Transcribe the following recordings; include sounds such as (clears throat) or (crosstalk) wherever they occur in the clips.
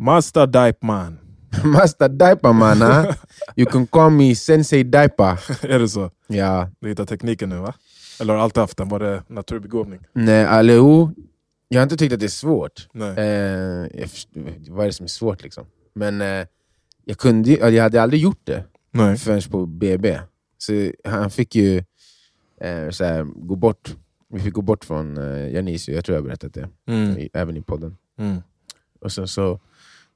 Master Dipe Man. (laughs) Master Diaper man, huh? (laughs) You can call me Sensei Diaper. (laughs) är det så? Ja. Du hittar tekniken nu va? Eller har du alltid haft den? Var det naturbegåvning? Nej, jo. Jag har inte tyckt att det är svårt. Nej. Eh, vad är det som är svårt liksom? Men eh, jag, kunde, jag hade aldrig gjort det Nej. förrän på BB. Så han fick ju eh, så här, gå bort. Vi fick gå bort från eh, Janisio, jag tror jag har berättat det, Mm. i, även i podden. Mm. Och sen så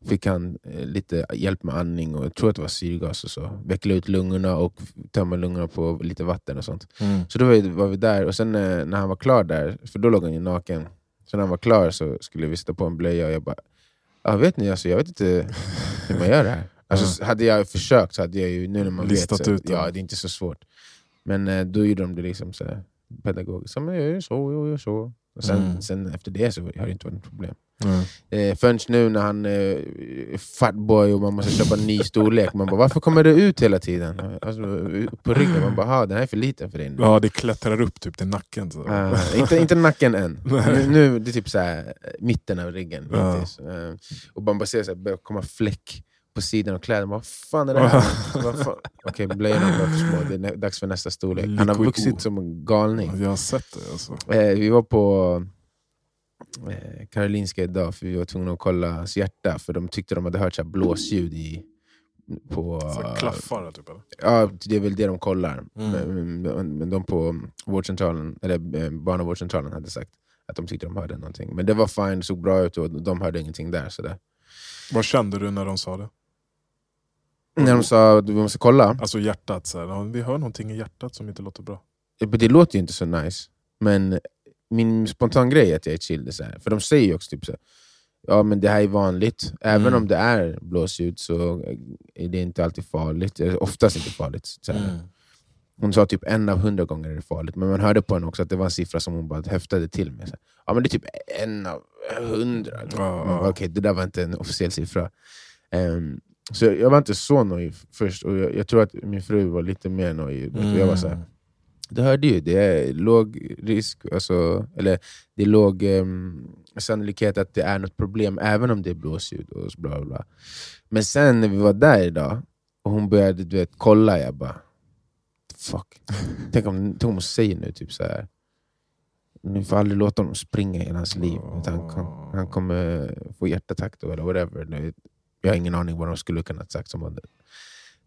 fick han eh, lite hjälp med andning och jag tror att det var syrgas och så. Veckla ut lungorna och tömma lungorna på lite vatten och sånt. Mm. Så då var vi, där, och sen eh, när han var klar där, för då låg han ju naken. Så när han var klar så skulle vi sätta på en blöja och jag bara, ja, vet ni, alltså, jag vet inte (laughs) hur man gör det här. Alltså, Hade jag försökt så hade jag ju, nu när man Listat vet, så, ut det. ja det är inte så svårt. Men eh, då gjorde de det liksom så pedagogiskt, så, men jag gör så, jag gör så. Och sen, Mm. sen efter det så har det inte varit något problem. Nej. Eh, förrän nu när han är eh, fatboy och man måste köpa en ny storlek, man bara varför kommer det ut hela tiden? Alltså, på ryggen, man bara "Ha, den här är för liten för dig. nu." Ja, det klättrar upp typ till nacken. Så. Ah, inte, inte nacken än. (laughs) Nu, nu det är typ så här, mitten av ryggen. Ja. Eh, och man bara ser att det börjar komma fläck på sidan av kläderna. Vad fan är det här? (laughs) Okej, blöjorna var för små. Det är dags för nästa storlek. Han har vuxit som en galning. Jag har sett det alltså. Eh, vi var på eh, Karolinska idag, för vi var tvungna att kolla hans hjärta, för de tyckte de hade hört så här blåsljud i, på... Så klaffar typ eller? Ja, det är väl det de kollar. Mm. Men, men, men de på vårdcentralen, eller eh, barnavårdscentralen hade sagt att de tyckte de hörde någonting. Men det var fine, det såg bra ut och de hörde ingenting där. Så där. Vad kände du när de sa det? När de sa att vi måste kolla, Alltså hjärtat, så här, vi hör någonting i hjärtat som inte låter bra. det låter ju inte så nice. Men min spontan grej är att jag är chill. Så här. För de säger ju också typ så här, ja men det här är vanligt. Även Mm. om det är blåsljud så är det inte alltid farligt. Eller Oftast inte farligt. Så Mm. Hon sa typ en av hundra gånger är det farligt, men man hörde på henne också att det var en siffra som hon bara höftade till med. Så ja men det är typ en av hundra. Bara, Okej, det där var inte en officiell siffra. Ehm, så jag var inte så nojig först, och jag, jag tror att min fru var lite mer nojig. Mm. Jag var så här, mm. du hörde ju, det är låg risk, alltså, eller det är låg um, sannolikhet att det är något problem, även om det är blåsljud. Och så bla bla bla. Men sen när vi var där idag, och hon började du vet, kolla, jag bara... Fuck. Tänk om, tänk hon säger nu typ så här. Ni får aldrig låta honom springa i hans liv. Han, kom, han kommer få hjärtattack då, eller whatever. Jag har ingen aning vad de skulle kunna sagt som var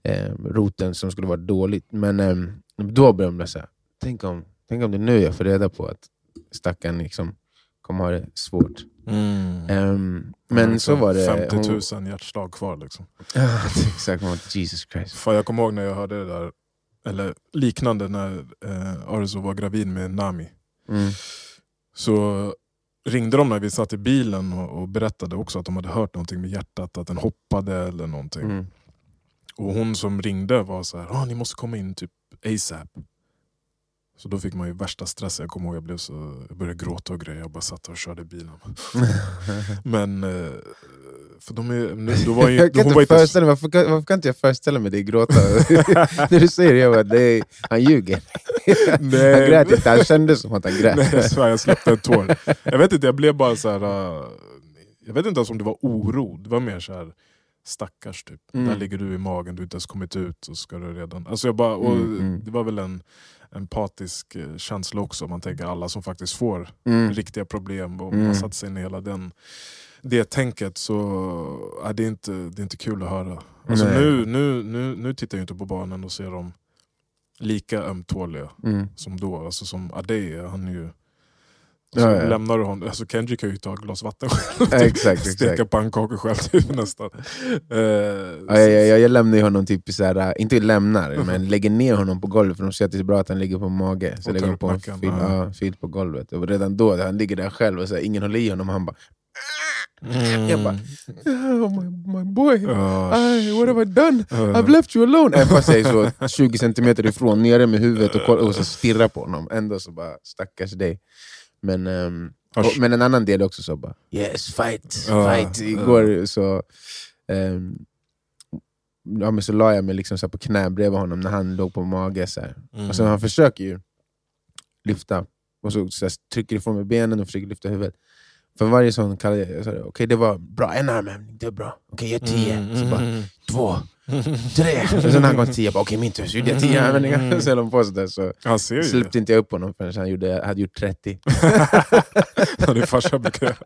eh, roten som skulle vara dåligt. Men eh, då började de här, tänk om, tänk om det är nu jag får reda på att stackaren liksom kommer ha det svårt. Mm. Ehm, men så var det... 50 000 hjärtslag kvar liksom. (laughs) Hon, exakt, hon Jesus Christ. Fan, jag kommer ihåg när jag hörde det där, eller liknande när eh, Arzo var gravid med Nami. Mm. Så ringde de när vi satt i bilen och, och berättade också att de hade hört någonting med hjärtat, att den hoppade eller någonting. Mm. Och hon som ringde var så här, ah, ni måste komma in typ ASAP. Så då fick man ju värsta stressen. Jag kommer ihåg jag, blev så, jag började gråta och grejer. Jag bara satt och körde bilen. (laughs) Men eh, för de är, nu- då var (laughs) ju, jag kan var inte inte, föreställa mig, varför, varför kan inte jag föreställa mig dig gråta? (laughs) När du säger det, jag bara, det är, han ljuger. (laughs) Nej. Han grät inte, han kände som att han grät. Nej, jag svär, jag släppte en tår. Jag vet inte, jag blev bara så här. uh, Jag vet inte ens om det var oro. Det var mer så här stackars typ. Mm. Där ligger du i magen, du har inte ens kommit ut och ska du redan... Alltså jag bara, och Mm, mm. Det var väl en empatisk eh, känsla också. Man tänker alla som faktiskt får Mm. riktiga problem och Mm. man satt sig in i hela den, det tänket. Så ja, det, är inte, det är inte kul att höra. Alltså nu, nu, nu, nu tittar jag inte på barnen och ser dem lika ömtåliga Mm. som då. Alltså som Adey, han är ju... Ja, Så ja. lämnar du honom, alltså Kenji kan ju ta ett glas vatten själv. Ja, exakt, Steka exakt. pannkakor själv typ, nästan. Eh, Ja, jag, jag, jag lämnar honom, typ så här, inte lämnar, men lägger ner honom på golvet för de säger att det är bra att han ligger på mage. Så Och lägger på en fil, ja. ja, fil på golvet. Och redan då, han ligger där själv och så här, ingen håller i honom, och han bara Jag bara, oh, my, my boy, Ja, I, what have I done? eh, I've left you alone! Även fast jag är så 20 centimeter ifrån, nere med huvudet och, koll- och så stirrar på honom. Ändå så bara, stackars dig. Men, ehm, och, men en annan del också så bara, yes fight, Ja, fight. Igår så, ehm, ja, men så la jag mig liksom så på knä bredvid honom när han låg på mage. Så här. mm. Och så han försöker ju lyfta, och så, så här, trycker ifrån med benen och försöker lyfta huvudet. För varje sån kallade jag, okej okay, det var bra, en armhävning, det är bra. Okej, okay, jag gör tio. Så bara, två, tre. Och sen när han kom tio, okej okay, min tur, så gjorde jag tio armhävningar. Så höll på sådär, så Han ser släppte inte jag upp honom förrän han gjorde, hade gjort 30. (laughs) Ja, Din farsa brukar...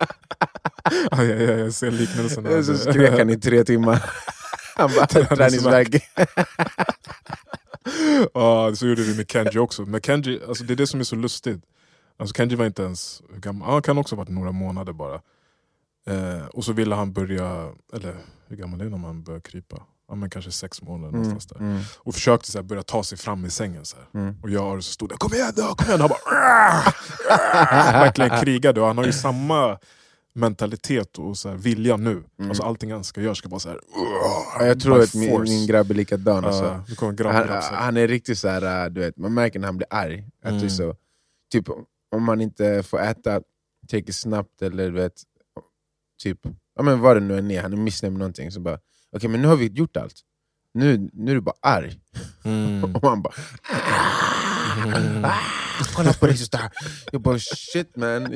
Aj, aj, aj, jag ser liknelsen. så skrek han i tre timmar. Han bara, träningsvärk. Ja, så gjorde vi med Kenji också. Men Kenji, alltså det är det som är så lustigt. Alltså Kenji var inte ens gammal, han kan också ha varit några månader bara. Eh, och så ville han börja, eller hur gammal är det när man börjar krypa? Ja, men kanske sex månader Mm, någonstans där. mm, Och försökte så här, börja ta sig fram i sängen. Så mm. Och jag och så stod där, kom igen då, kom igen! Han bara, (laughs) verkligen krigade. Och han har ju samma mentalitet och så här, vilja nu. Mm. Alltså, allting han ska göra ska vara så här. Ja, jag tror att min, min grabb är likadan. Alltså. Nu kommer Han, också. han är riktigt så här, du vet, man märker när han blir arg. Att Mm. så, typ, om man inte får äta tillräckligt snabbt eller du vet, typ, ja, men vad det nu än är, han är missnöjd med någonting. Så bara, okej men nu har vi gjort allt. Nu, nu är du bara arg. Mm. (laughs) Och man bara... Ah, kolla på dig så där. Jag bara shit man,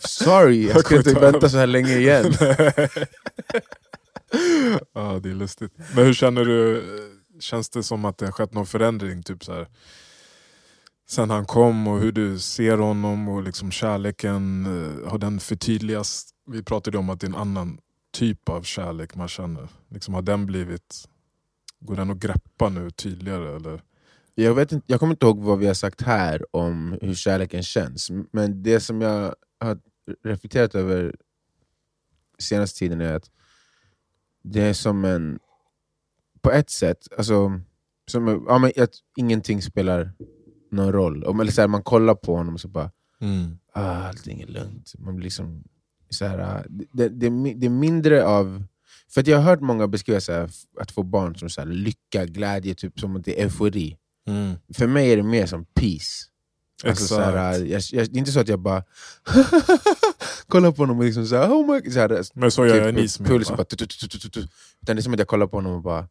sorry, jag ska inte vänta så här länge igen. (laughs) ja, det är lustigt. Men hur känner du? Känns det som att det har skett någon förändring? Typ så här, sen han kom och hur du ser honom och liksom kärleken, eh, har den förtydligats? Vi pratade om att det är en annan typ av kärlek man känner. Liksom, har den blivit, går den att greppa nu tydligare? Eller? Jag, vet inte, jag kommer inte ihåg vad vi har sagt här om hur kärleken känns, men det som jag har reflekterat över senaste tiden är att det är som en... På ett sätt, alltså, som, ja, men, att ingenting spelar någon roll. Om, eller så här, man kollar på honom och så bara ah, allting är lugnt. Man blir liksom, så här, ah, det, det, det är mindre av... För att jag har hört många beskriva så här, att få barn som så här, lycka, glädje, typ som att det är eufori. För mig är det mer som peace. Alltså, så här, jag, jag, det är inte så att jag bara (laughs) kollar på honom och liksom så här, oh my God", så här, Men så gör jag typ en is med. pulsen va? bara, tu, tu, tu, tu, tu, tu. Utan det är som att jag kollar på honom och bara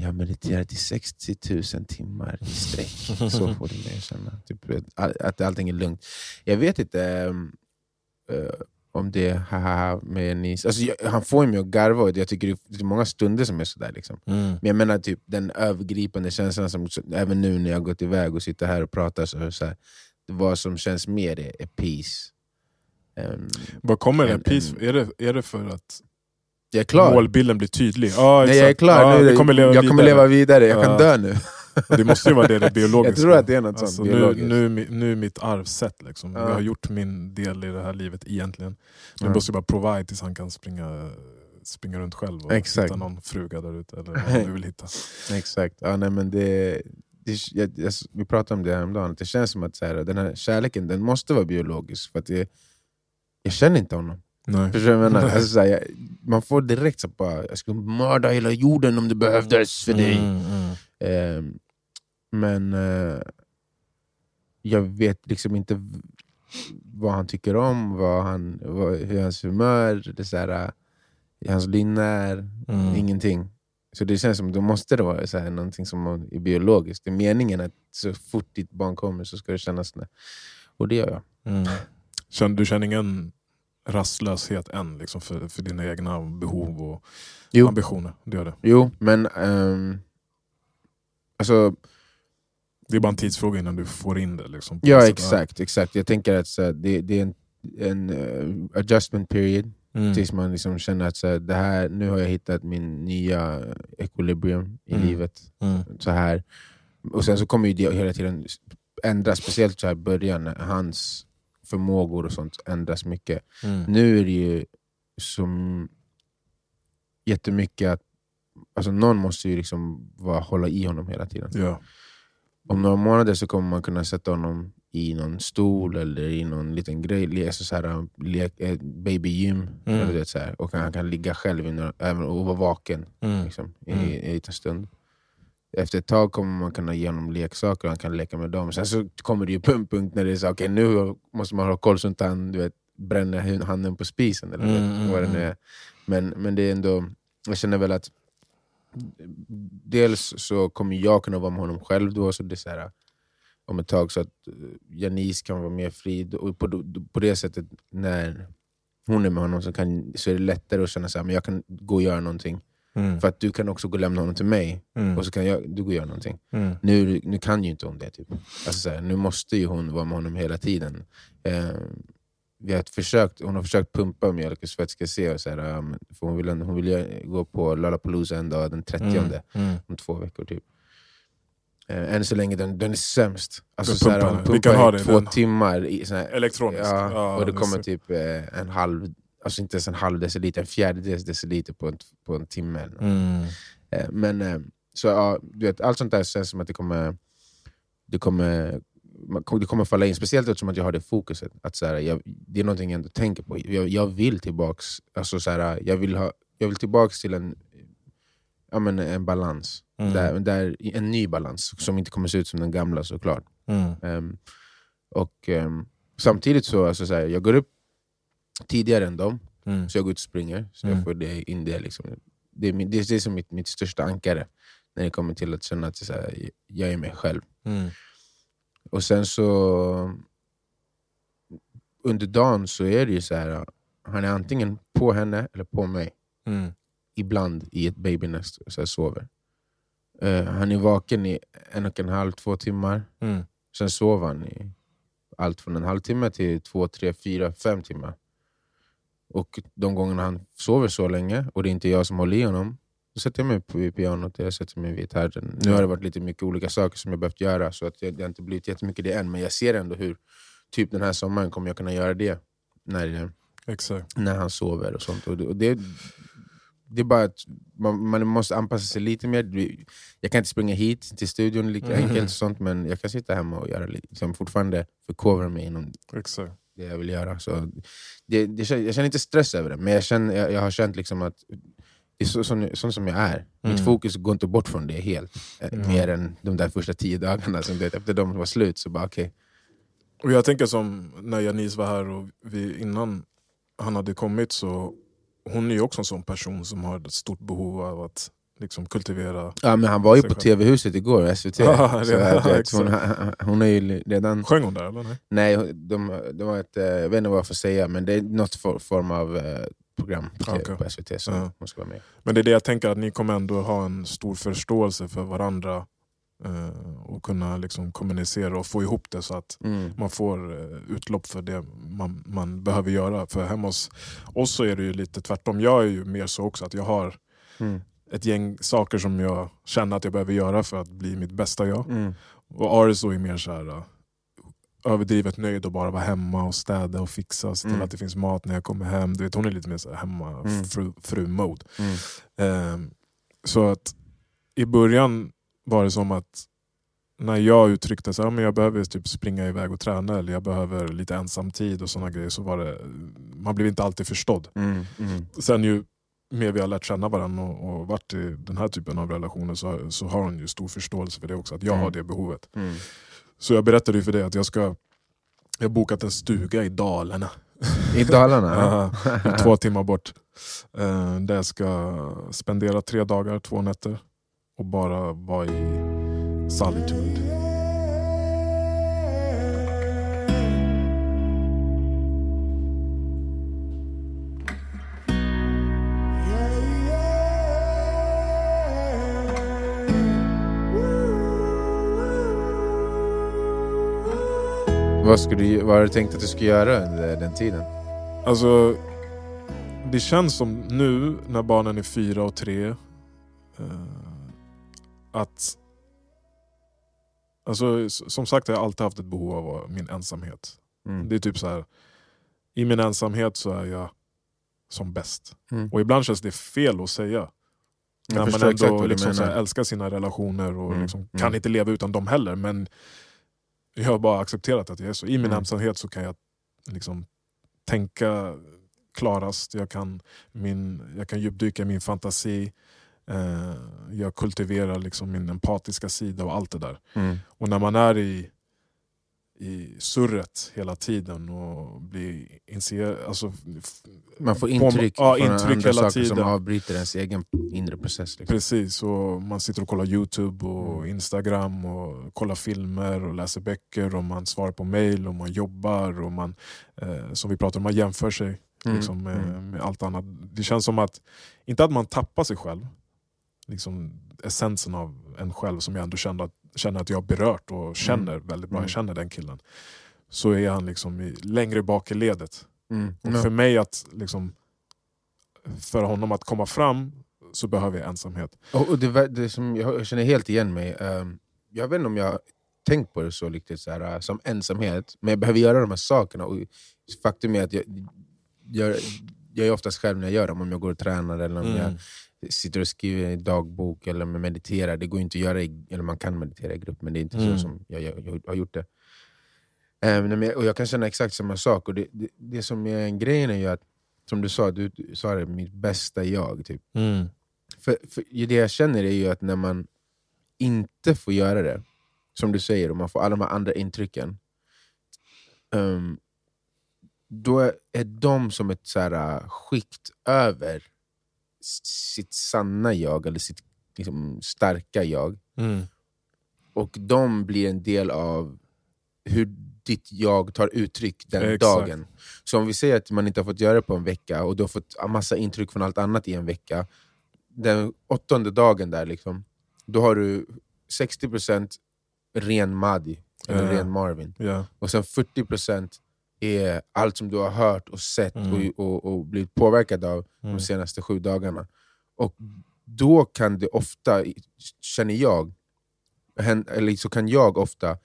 Jag har mediterat i 60 000 timmar i sträck. Så (laughs) får det mig att känna. Typ, att, allting är lugnt. Jag vet inte ehm, eh, om det är haha med en is. Alltså, jag, han får mig att garva och jag tycker det är- många stunder som är sådär. Liksom. Mm. Men jag menar typ den övergripande känslan, som, även nu när jag gått iväg och sitter här och pratar, så, så här, vad som känns mer är, är peace. Ehm, Vad kommer det? En- Peace? en- Är, det, är det för att jag är klar. målbilden blir tydlig? Ja, Nej, jag är klar. Ja, nu, det kommer leva jag kommer vidare. leva vidare, jag Ja. kan dö nu. (laughs) Det måste ju vara det, det biologiska. Jag tror att det är något sånt Alltså, nu, biologiskt. nu, mi- nu är mitt arv sett. Liksom. Ja. Jag har gjort min del i det här livet egentligen. Nu Ja. måste jag bara provide tills han kan springa, springa runt själv och Exakt. hitta någon fruga där ute. Eller vad nu vill hitta. (laughs) Exakt. Ja, nej, men det, det, jag, jag, vi pratade om det häromdagen, det känns som att så här, den här kärleken den måste vara biologisk. För att det, jag känner inte honom. Nej. Förstår du vad jag menar? Alltså, så här, jag, man får direkt så bara, jag skulle mörda hela jorden om det behövdes för dig. Mm, mm. Ehm, men eh, jag vet liksom inte vad han tycker om, vad han, vad, hur hans humör, det så här, eh, hans lynne är, Mm. ingenting. Så det känns som då måste det vara så här, någonting som är biologiskt. Det är meningen att så fort ditt barn kommer så ska det kännas... det. Och det gör jag. Mm. Känner, du känner ingen rastlöshet än liksom, för, för dina egna behov och Jo. ambitioner? Det gör det. Jo, men... ehm, alltså, Det är bara en tidsfråga innan du får in det. Liksom, ja, exakt, exakt. Jag tänker att så det, det är en, en eh, adjustment period. Mm. Tills man liksom känner att så det här, nu har jag hittat min nya equilibrium i Mm. livet. Mm. så här. Och sen så kommer ju det hela tiden ändras, speciellt så här i början, hans förmågor och sånt ändras mycket. Mm. Nu är det ju som jättemycket att alltså någon måste ju liksom vara, hålla i honom hela tiden. Ja. Om några månader så kommer man kunna sätta honom i någon stol eller i någon liten grej, alltså så här, le, eh, babygym, Mm. eller så här, och han kan ligga själv några, och vara vaken Mm. liksom, i, Mm. i en liten stund. Efter ett tag kommer man kunna ge honom leksaker och han kan leka med dem. Sen så kommer det ju på en punkt när det är så okay, nu måste man ha koll så inte han du vet, bränner handen på spisen. Eller Mm, mm, vad det nu mm. är. Men, men det är ändå, jag känner väl att dels så kommer jag kunna vara med honom själv då, så det är så här, om ett tag så att eh, Janice kan vara mer fri. Och på, på det sättet, när hon är med honom så, kan, så är det lättare att känna att jag kan gå och göra någonting. Mm. För att du kan också gå och lämna honom till mig, Mm. och så kan jag, du gå och göra någonting. Mm. Nu, nu kan ju inte hon det. Typ. Alltså, så här, nu måste ju hon vara med honom hela tiden. Eh, vi har försökt, hon har försökt pumpa mjölk för att ska se. Och så här, ja, men- för hon vill, hon vill gå på Lollapalooza en dag, den 30 Mm. Mm. om två veckor. typ. Eh, än så länge den, den är sämst. Alltså, Så så här, pumpar hon pumpar i två den- timmar. I, så här, Elektroniskt. ja, Ja, och det det kommer ser- typ eh, en halv, alltså inte ens en halv deciliter, en fjärdedels deciliter på en, på en timme. Mm. Eh, Men eh, så, ja, du vet, allt sånt där känns som att det kommer, det kommer, det kommer falla in. Speciellt eftersom att jag har det fokuset. Att så här, jag, det är någonting jag ändå tänker på. Jag, jag vill tillbaks, alltså, så här, jag, vill ha, jag vill tillbaks till en, ja, men en balans. Mm. Där, där, en ny balans som inte kommer se ut som den gamla såklart. Mm. Ehm, och ehm, Samtidigt så, alltså, så här, jag går upp tidigare än dem, Mm. så jag går ut och springer. Så Mm. jag får det in det. Liksom. Det, är, det är som mitt, mitt största ankare när det kommer till att känna att så här, jag är mig själv. Mm. Och sen så under dagen så är det ju så här, han är antingen på henne eller på mig. Mm. Ibland i ett babynest och så sover. Eh, han är vaken i en och en halv, två timmar. Mm. Sen sover han i allt från en halvtimme till två, tre, fyra, fem timmar. Och de gångerna han sover så länge och det är inte jag som håller i honom, då sätter jag mig vid pianot eller jag sätter mig vid gitarren. Nu har det varit lite mycket olika saker som jag behövt göra, så att det, det har inte blivit jättemycket det än. Men jag ser ändå hur, typ den här sommaren kommer jag kunna göra det. När, Exakt. när han sover och sånt. Och det, och det, det är bara att man, man måste anpassa sig lite mer. Jag kan inte springa hit till studion lika Mhm. enkelt, och sånt, men jag kan sitta hemma och göra lite, liksom fortfarande förkovra mig inom Exakt. Det jag vill göra. Så det, det, jag känner inte stress över det, men jag, känner, jag, jag har känt liksom att det är så, sån, sån som jag är. Mitt Mm. fokus går inte bort från det helt. eh, Mm. Mer än de där första tio dagarna. Som det, efter de var slut så bara okej. Och jag tänker som när Janice var här och vi, innan han hade kommit så hon är ju också en sån person som har ett stort behov av att liksom kultivera. Ja, men han var ju på. TV-huset igår, (laughs) SVT. Ja, så att, ja, hon, hon är ju redan... Sjöng hon där eller? Nej? Nej, de, de har ett, eh, jag vet inte vad jag får säga, men det är något for, form av eh, program på, Okej. på SVT som Ja. hon ska vara med. Men det är det jag tänker, att ni kommer ändå ha en stor förståelse för varandra eh, och kunna liksom kommunicera och få ihop det så att Mm. man får utlopp för det man, man behöver göra. För hemma hos oss så är det ju lite tvärtom. Jag är ju mer så också att jag har Mm. Ett gäng saker som jag känner att jag behöver göra för att bli mitt bästa jag. Mm. Och Aris då är mer så här uh, överdrivet nöjd och bara vara hemma och städa och fixa och se till Mm. att det finns mat när jag kommer hem. Du vet, hon är lite mer så här hemma Mm. Mm. Ehm, så att i början var det som att när jag uttryckte att jag behöver typ springa iväg och träna eller jag behöver lite ensamtid och sådana grejer så var det, man blev inte alltid förstådd. Mm. Mm. Sen ju mer vi har lärt känna varandra och, och varit i den här typen av relationer så, så har hon ju stor förståelse för det också, att jag Mm. har det behovet. Mm. Så jag berättade ju för dig att jag ska jag har bokat en stuga i Dalarna. I Dalarna? Ja, (laughs) två (laughs) timmar bort. Eh, där jag ska spendera tre dagar, två nätter. Och bara vara i solitude. Vad, skulle du, vad har du tänkt att du skulle göra under den tiden? Alltså, det känns som nu när barnen är fyra och tre eh, att Alltså, som sagt jag har alltid haft ett behov av min ensamhet. Mm. Det är typ så här. I min ensamhet så är jag som bäst. Mm. Och ibland känns det fel att säga. Jag när man ändå liksom så här älskar sina relationer och Mm, liksom mm. kan inte leva utan dem heller. Men jag har bara accepterat att jag är så. I min Mm. ensamhet så kan jag liksom tänka klarast. Jag kan, min, jag kan djupdyka i min fantasi. Eh, jag kultiverar liksom min empatiska sida och allt det där. Mm. Och när man är i, i surret hela tiden och bli inser, alltså, Man får på- intryck ja, från intryck andra hela saker tiden. som avbryter ens egen inre process. Liksom. Precis, och man sitter och kollar Youtube och Mm. Instagram och kollar filmer och läser böcker och man svarar på mail och man jobbar och man, eh, som vi pratade om, man jämför sig Mm, liksom, med, mm. med allt annat. Det känns som att, inte att man tappar sig själv, liksom essensen av en själv som jag ändå känner att, känner att jag har berört och känner väldigt bra, Mm. jag känner den killen. Så är han liksom i, längre bak i ledet. Mm. Och för mig att liksom, för honom att komma fram så behöver jag ensamhet. Och, det, det som jag, känner helt igen mig. ehm, jag vet inte om jag tänkt på det så riktigt så här, som ensamhet, men jag behöver göra de här sakerna. Och faktum är att jag, jag, jag är oftast själv när jag gör dem, om jag går och tränar eller om jag sitter och skriver i dagbok eller om jag mediterar. Det går inte att göra, i, eller man kan meditera i grupp, men det är inte Mm. så som jag, jag, jag har gjort det. Ehm, nej, men- och Jag kan känna exakt samma sak. Och det, det, det som är en grejen är ju att, som du sa, du, du sa det, mitt bästa jag. Typ. Mm. För, för det jag känner är ju att när man inte får göra det, som du säger, och man får alla de här andra intrycken, ehm, då är, de som ett så här, äh, skikt över sitt sanna jag, eller sitt liksom, starka jag. Mm. Och de blir en del av hur ditt jag tar uttryck den Exakt. dagen. Så om vi säger att man inte har fått göra det på en vecka, och du har fått en massa intryck från allt annat i en vecka, den åttonde dagen där, liksom, då har du 60% ren Madi, eller Ja. ren Marvin. Ja. Och sen 40% är allt som du har hört och sett Mm. och, och, och blivit påverkad av Mm. de senaste sju dagarna. Och då kan det ofta, känner jag, eller så kan jag ofta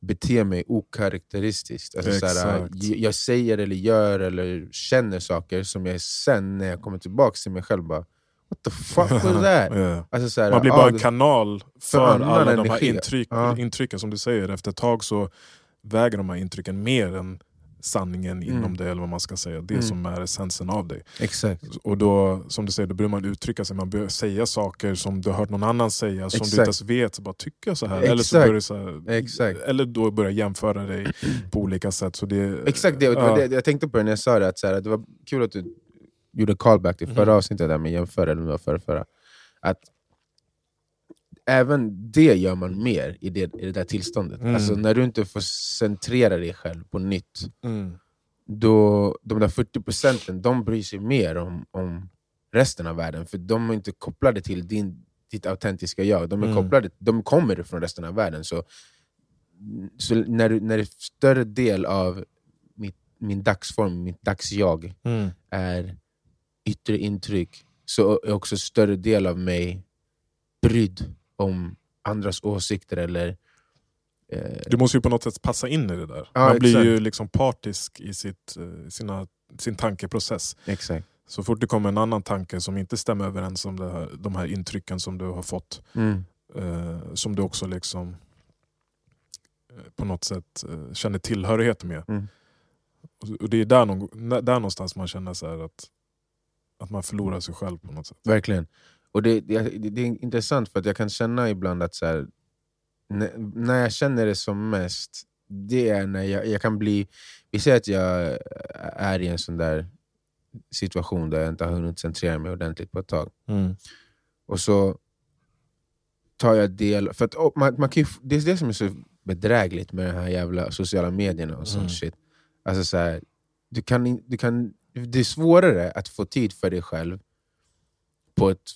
bete mig okaraktäristiskt. Alltså såhär, jag säger eller gör eller känner saker som jag sen när jag kommer tillbaka till mig själv bara What the fuck was (laughs) that? Ja. Alltså såhär, Man blir ah, bara en det- kanal för annan alla de här intryck, Ja. intrycken som du säger. Efter ett tag så väger de här intrycken mer än sanningen inom Mm. dig, eller vad man ska säga. Det Mm. som är essensen av dig. Exakt. Och då, som du säger, då börjar man uttrycka sig, man börjar säga saker som du har hört någon annan säga, som du inte Exakt. ens vet. Så bara, tycker jag så här? Eller, så Exakt. börjar så här, Exakt. eller då börjar jämföra dig (clears throat) på olika sätt. Så det, Exakt det, ja. det, jag tänkte på det när jag sa det, att, så här, att det var kul att du gjorde callback till förra Mm. avsnittet där med jämföra, eller förra, förra. Att även det gör man mer i det, i det där tillståndet. Mm. Alltså när du inte får centrera dig själv på nytt, Mm. då de där 40 procenten de bryr sig mer om, om resten av världen, för de är inte kopplade till din, ditt autentiska jag. De, är Mm. kopplade, de kommer från resten av världen. Så, så när, när en större del av mitt, min dagsform, mitt dagsjag, Mm. är yttre intryck, så är också större del av mig brydd om andras åsikter eller eh, Du måste ju på något sätt passa in i det där. Ja, man blir exakt. ju liksom partisk i sitt, eh, sina, sin tankeprocess. Exakt. Så fort det kommer en annan tanke som inte stämmer överens det här, de här intrycken som du har fått, Mm. eh, som du också liksom eh, på något sätt eh, känner tillhörighet med. Mm. Och- det är där, någon, där någonstans man känner så här att, att man förlorar sig själv på något sätt. Verkligen. Och det, det, det är intressant för att jag kan känna ibland att så här, när, jag känner det som mest, det är när jag, jag kan bli... Vi säger att jag är i en sån där situation där jag inte har hunnit centrera mig ordentligt på ett tag. Och så tar jag del... För att, oh, man, man kan ju, det är det som är så bedrägligt med de här jävla sociala medierna och sån Mm. shit. Alltså så här, du kan, du kan, det är svårare att få tid för dig själv på ett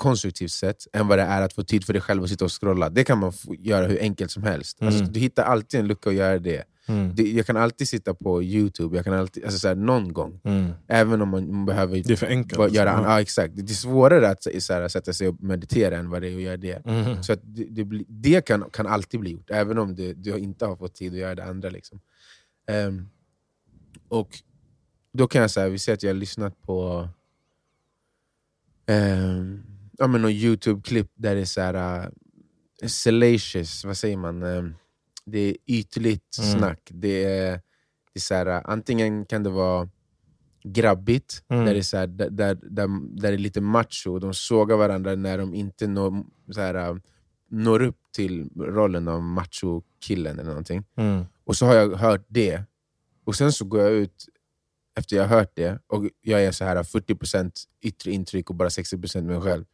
konstruktivt sätt än vad det är att få tid för dig själv att sitta och scrolla. Det kan man göra hur enkelt som helst. Alltså, Mm. du hittar alltid en lucka att göra det. Mm. det. Jag kan alltid sitta på Youtube, jag kan alltid, alltså så här, någon gång. Mm. Även om man, behöver Det är för enkelt. göra, Ja. ja. exakt. Det är svårare att så här, sätta sig och meditera än vad det är att göra det. Mm. Så att det, det, det kan, kan alltid bli gjort, även om det, du inte har fått tid att göra det andra. Liksom. Ehm, och då kan jag säga, vi säger att jag har lyssnat på um, ja, men någon Youtube-klipp där det är så här, uh, salacious, vad säger man? Ehm, det är ytligt Mm. snack. Det är, det är så här, uh, antingen kan det vara grabbigt, Mm. där, det är så här, där, där, där, det är lite macho, de sågar varandra när de inte når så här, uh, når upp till rollen av macho-killen eller någonting. Mm. Och så har jag hört det, och sen så går jag ut efter jag har hört det, och jag är så här 40% yttre intryck och bara 60% mig själv.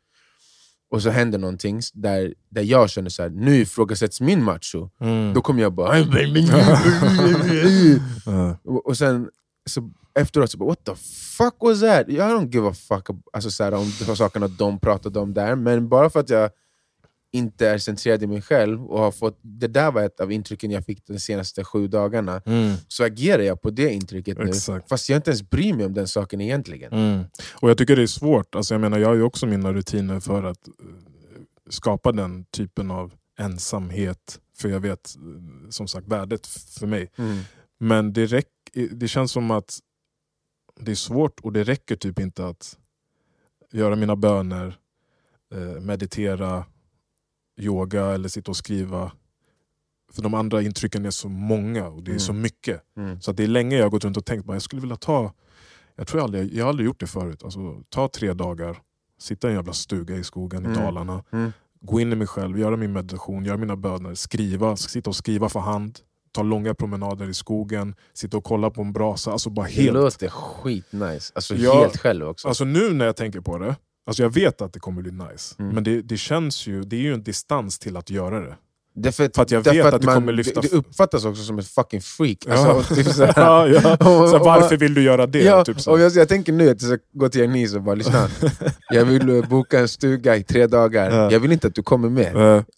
Och så händer någonting där, där jag känner så här, nu ifrågasätts min macho. Mm. Då kommer jag bara... (laughs) Och, och sen så efteråt så bara, what the fuck was that? I don't give a fuck alltså, så här, om de sakerna de pratade om där, men bara för att jag inte är centrerad i mig själv och har fått, det där var ett av intrycken jag fick de senaste sju dagarna, Mm. så agerar jag på det intrycket nu, Exakt. fast jag inte ens bryr mig om den saken egentligen. Mm. Och jag tycker det är svårt. Alltså jag menar, jag har ju också mina rutiner för att eh, skapa den typen av ensamhet. För jag vet eh, som sagt värdet för mig. Mm. Men det, räck, det känns som att det är svårt och det räcker typ inte att göra mina böner, eh, meditera, yoga eller sitta och skriva. För de andra intrycken är så många och det är Mm. så mycket. Mm. Så det är länge jag har gått runt och tänkt att jag skulle vilja ta, jag tror jag aldrig, jag har aldrig gjort det förut, alltså, ta tre dagar, sitta i en jävla stuga i skogen i Mm. Dalarna, Mm. gå in i mig själv, göra min meditation, göra mina böner, skriva, sitta och skriva för hand, ta långa promenader i skogen, sitta och kolla på en brasa. Alltså bara Det helt. låter skitnice, alltså Ja, helt själv också. Alltså nu när jag tänker på det, alltså jag vet att det kommer bli nice. Mm. Men det, det känns ju, det är ju en distans till att göra det. Därför, för att jag vet att det man, kommer lyfta- Det, det uppfattas också som ett fucking freak. Ja. Alltså, typ så här, (laughs) ja, ja. (laughs) Och- Så och- varför vill du göra det? Ja, typ så. och jag, jag tänker nu att jag ska gå till Janice och bara lyssna. (laughs) Jag vill eh, boka en stuga i tre dagar, Ja. jag vill inte att du kommer med.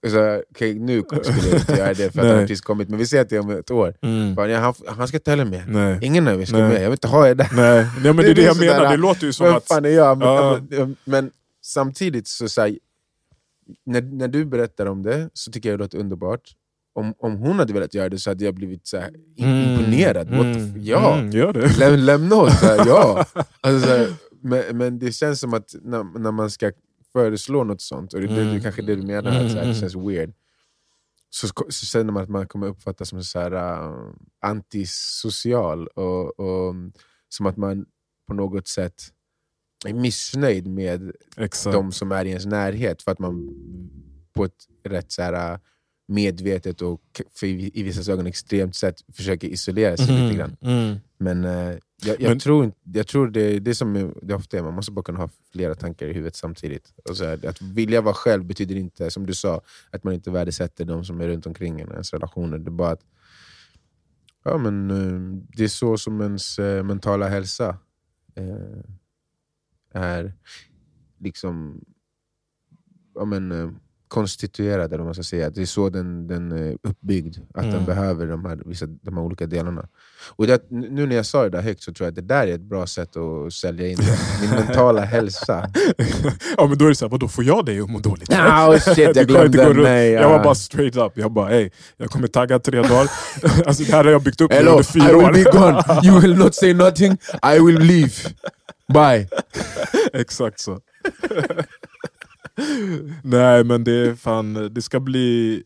Så, okay, nu skulle jag inte göra det för att han precis kommit, men vi ser att det är om ett år. mm. Bara, han, han ska inte heller med. Nej. Ingen av er ska Nej. med, jag vill inte ha er där. Nej. Nej, men det är det jag menar, det låter ju som att... fan är jag? Men, Ja. men, men samtidigt, så, så här, när, när du berättar om det så tycker jag det låter underbart. Om, om hon hade velat göra det så hade jag blivit så här, imponerad. The f- ja, Mm, gör det. Läm, lämna oss, så här, ja. (laughs) Alltså, så här, men, men det känns som att när, när man ska föreslå något sånt, och det, det, det är Mm. kanske det du menar, att så här, det Mm. känns weird, så, så känner man att man kommer uppfattas som så här, uh, antisocial, och, och som att man på något sätt är missnöjd med Exakt. de som är i ens närhet, för att man på ett rätt så här, uh, medvetet och i, vissa ögon extremt sätt försöker isolera sig lite grann. Mm. Men eh, jag, jag Men- tror, jag tror det, det som är- det ofta är, man måste bara kunna ha flera tankar i huvudet samtidigt. Och så här, att vilja vara själv betyder inte, som du sa, att man inte värdesätter de som är runt omkring en, ens relationer. Det är bara att ja, men, eh, det är så som ens mentala hälsa eh, är liksom ja, men, eh, konstituerad, eller vad man ska säga. Det är så den, den är uppbyggd, att den Mm. behöver de här, vissa, de här olika delarna. Och det, nu när jag sa det där högt så tror jag att det där är ett bra sätt att sälja in det. Min mentala hälsa. (laughs) ja men då är det såhär, vadå får jag dig att må dåligt? Oh, shit, (laughs) jag glömde. runt. Nej, Jag var ja. bara straight up, jag bara ey, jag kommer tagga tre dagar. (laughs) alltså, det här har jag byggt upp Hello, under I fyra år. will be gone. You will not say nothing. I will leave. Bye. (laughs) Exakt så. (laughs) Nej men det är fan, det ska bli...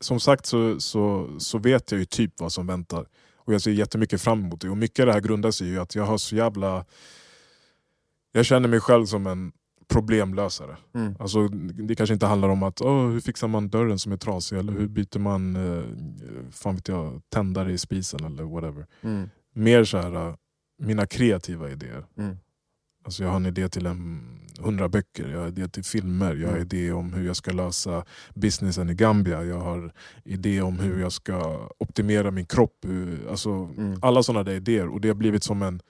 Som sagt så, så, så vet jag ju typ vad som väntar. Och jag ser jättemycket fram emot det. Och mycket av det här grundar sig i att jag har så jävla... Jag känner mig själv som en problemlösare. Mm. Alltså, det kanske inte handlar om att oh, hur fixar man dörren som är trasig eller hur byter man eh, fan vet jag, tändare i spisen eller whatever. Mm. Mer så här, mina kreativa idéer. Mm. Alltså jag har en idé till en hundra böcker, jag har idé till filmer, jag har Mm. idé om hur jag ska lösa businessen i Gambia, jag har idé om hur jag ska optimera min kropp. Alltså, Mm. Alla sådana där idéer och det har blivit som en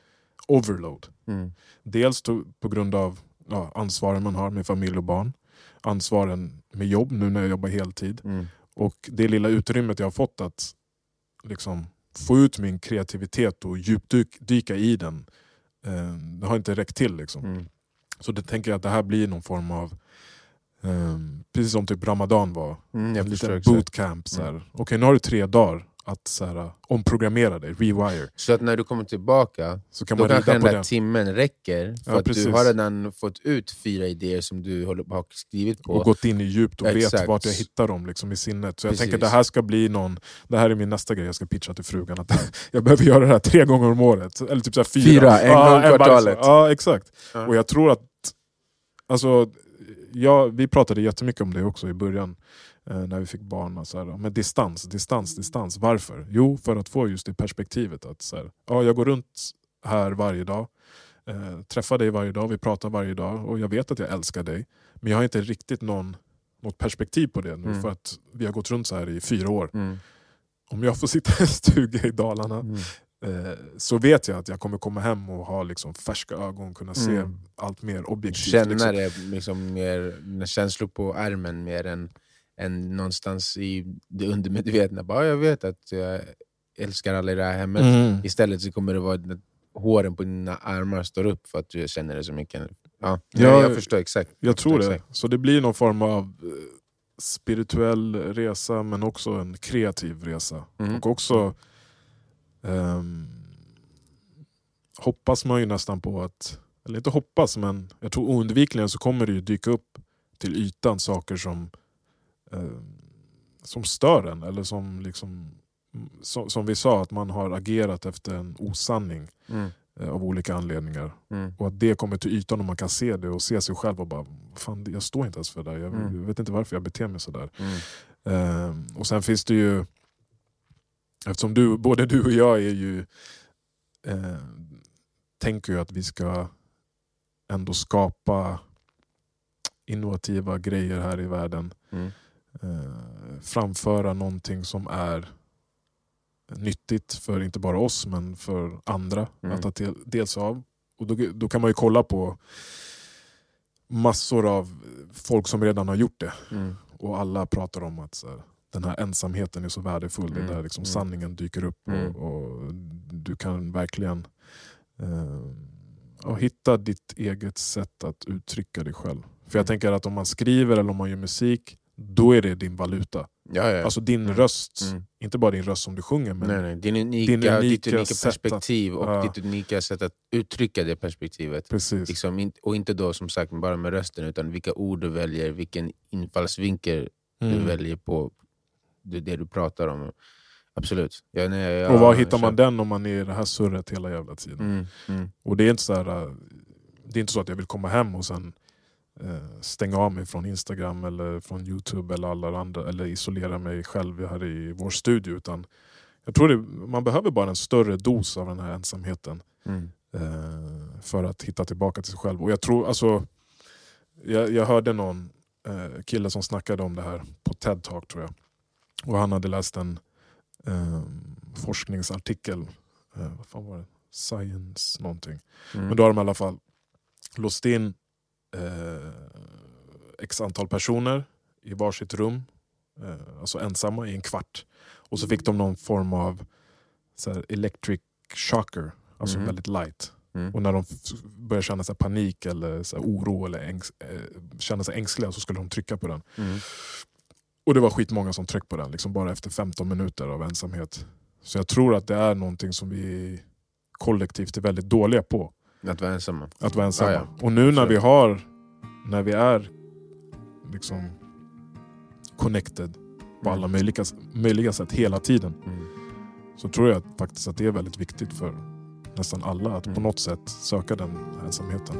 overload. Mm. Dels på grund av ja, ansvaren man har med familj och barn, ansvaren med jobb nu när jag jobbar heltid Mm. och det lilla utrymmet jag har fått att liksom, få ut min kreativitet och djupdyka i den, eh, det har inte räckt till. Liksom. Mm. Så det tänker jag att det här blir någon form av, eh, precis som typ Ramadan var, Mm. en liten bootcamp. Så här. Okej, nu har du tre dagar att så här, omprogrammera dig, rewire. Så att när du kommer tillbaka, Så kan då man kanske den där timmen räcker, för Ja, att precis. du har redan fått ut fyra idéer som du har skrivit på. och gått in i djupt och vet Exakt. vart jag hittar dem liksom, i sinnet. Så jag Precis. tänker att det här ska bli någon, det här är min nästa grej jag ska pitcha till frugan. Att (laughs) jag behöver göra det här tre gånger om året. Eller typ så fyra. Fyra, en gång bara kvartalet. Ja exakt. Ja. Och jag tror att, alltså, ja, vi pratade jättemycket om det också i början när vi fick barn. Så här, men distans, distans, distans. Varför? Jo, för att få just det perspektivet. att så här, ja, Jag går runt här varje dag, eh, träffar dig varje dag, vi pratar varje dag och jag vet att jag älskar dig. Men jag har inte riktigt någon, något perspektiv på det nu Mm. för att vi har gått runt så här i fyra år. Mm. Om jag får sitta (laughs) i en stuga i Dalarna Mm. eh, så vet jag att jag kommer komma hem och ha liksom färska ögon, kunna se Mm. allt mer objektivt. Känna liksom. det liksom mer, känslor på armen mer än, än någonstans i det undermedvetna. Bara, jag vet att jag älskar alla i det här hemmet. Mm. Istället så kommer det vara att håren på dina armar står upp för att du känner det så mycket. Ja, Ja, jag, jag förstår exakt. Jag tror förstår det. exakt. Så det blir någon form av eh, spirituell resa men också en kreativ resa. Mm. Och också ehm, hoppas man ju nästan på att, eller inte hoppas men jag tror oundvikligen så kommer det ju dyka upp till ytan saker som, ehm, som stör en. Eller som, liksom, som, som vi sa, att man har agerat efter en osanning Mm. eh, av olika anledningar. Mm. Och att det kommer till ytan och man kan se det och se sig själv och bara Fan, jag står inte ens för det där. Jag, Mm. jag vet inte varför jag beter mig sådär. Mm. Ehm, och sen finns det ju, eftersom du, både du och jag är ju, eh, tänker ju att vi ska ändå skapa innovativa grejer här i världen. Mm. Eh, framföra någonting som är nyttigt för inte bara oss men för andra Mm. att ta del, dels av. Och då, då kan man ju kolla på massor av folk som redan har gjort det. Mm. Och alla pratar om att här, den här ensamheten är så värdefull. Det är Mm, där liksom mm. sanningen dyker upp. Mm. Och, och Du kan verkligen eh, hitta ditt eget sätt att uttrycka dig själv. För jag Mm. tänker att om man skriver eller om man gör musik, då är det din valuta. Ja, ja. Alltså din Mm. röst, Mm. inte bara din röst som du sjunger. Men nej, nej. Din unika, din ditt unika unika sätt att- perspektiv och ja. ditt unika sätt att uttrycka det perspektivet. Precis. Liksom, och inte då som sagt bara med rösten, utan vilka ord du väljer, vilken infallsvinkel du Mm. väljer på det, det du pratar om. Absolut. Ja, nej, jag, Och var hittar man den om man är i det här surret hela jävla tiden? Mm, mm, Och det är inte så här, äh, det är inte så att jag vill komma hem och sen stänga av mig från Instagram eller från Youtube eller alla andra eller isolera mig själv här i vår studio. Utan jag tror det, man behöver bara en större dos av den här ensamheten mm, eh, för att hitta tillbaka till sig själv. Och jag tror, alltså, jag, jag hörde någon eh, kille som snackade om det här på TED Talk tror jag. Och han hade läst en eh, forskningsartikel, eh, vad fan var det? Science någonting. mm. Men då har de i alla fall låst in eh, x antal personer i varsitt rum, eh, alltså ensamma i en kvart. Och så fick de någon form av så här, electric shocker, alltså Mhm. väldigt light. Mm. Och när de började känna så panik eller så oro eller ängs eh, känna sig ängsliga så skulle de trycka på den. Mm. Och det var skitmånga som tryckte på den, liksom bara efter 15 minuter av ensamhet. Så jag tror att det är någonting som vi kollektivt är väldigt dåliga på. Att vara ensamma. Att vara ensamma. Ja, ja. Och nu när vi har, när vi är liksom connected på alla möjliga, möjliga sätt hela tiden. Mm. Så tror jag faktiskt att det är väldigt viktigt för nästan alla att på Mm. något sätt söka den ensamheten.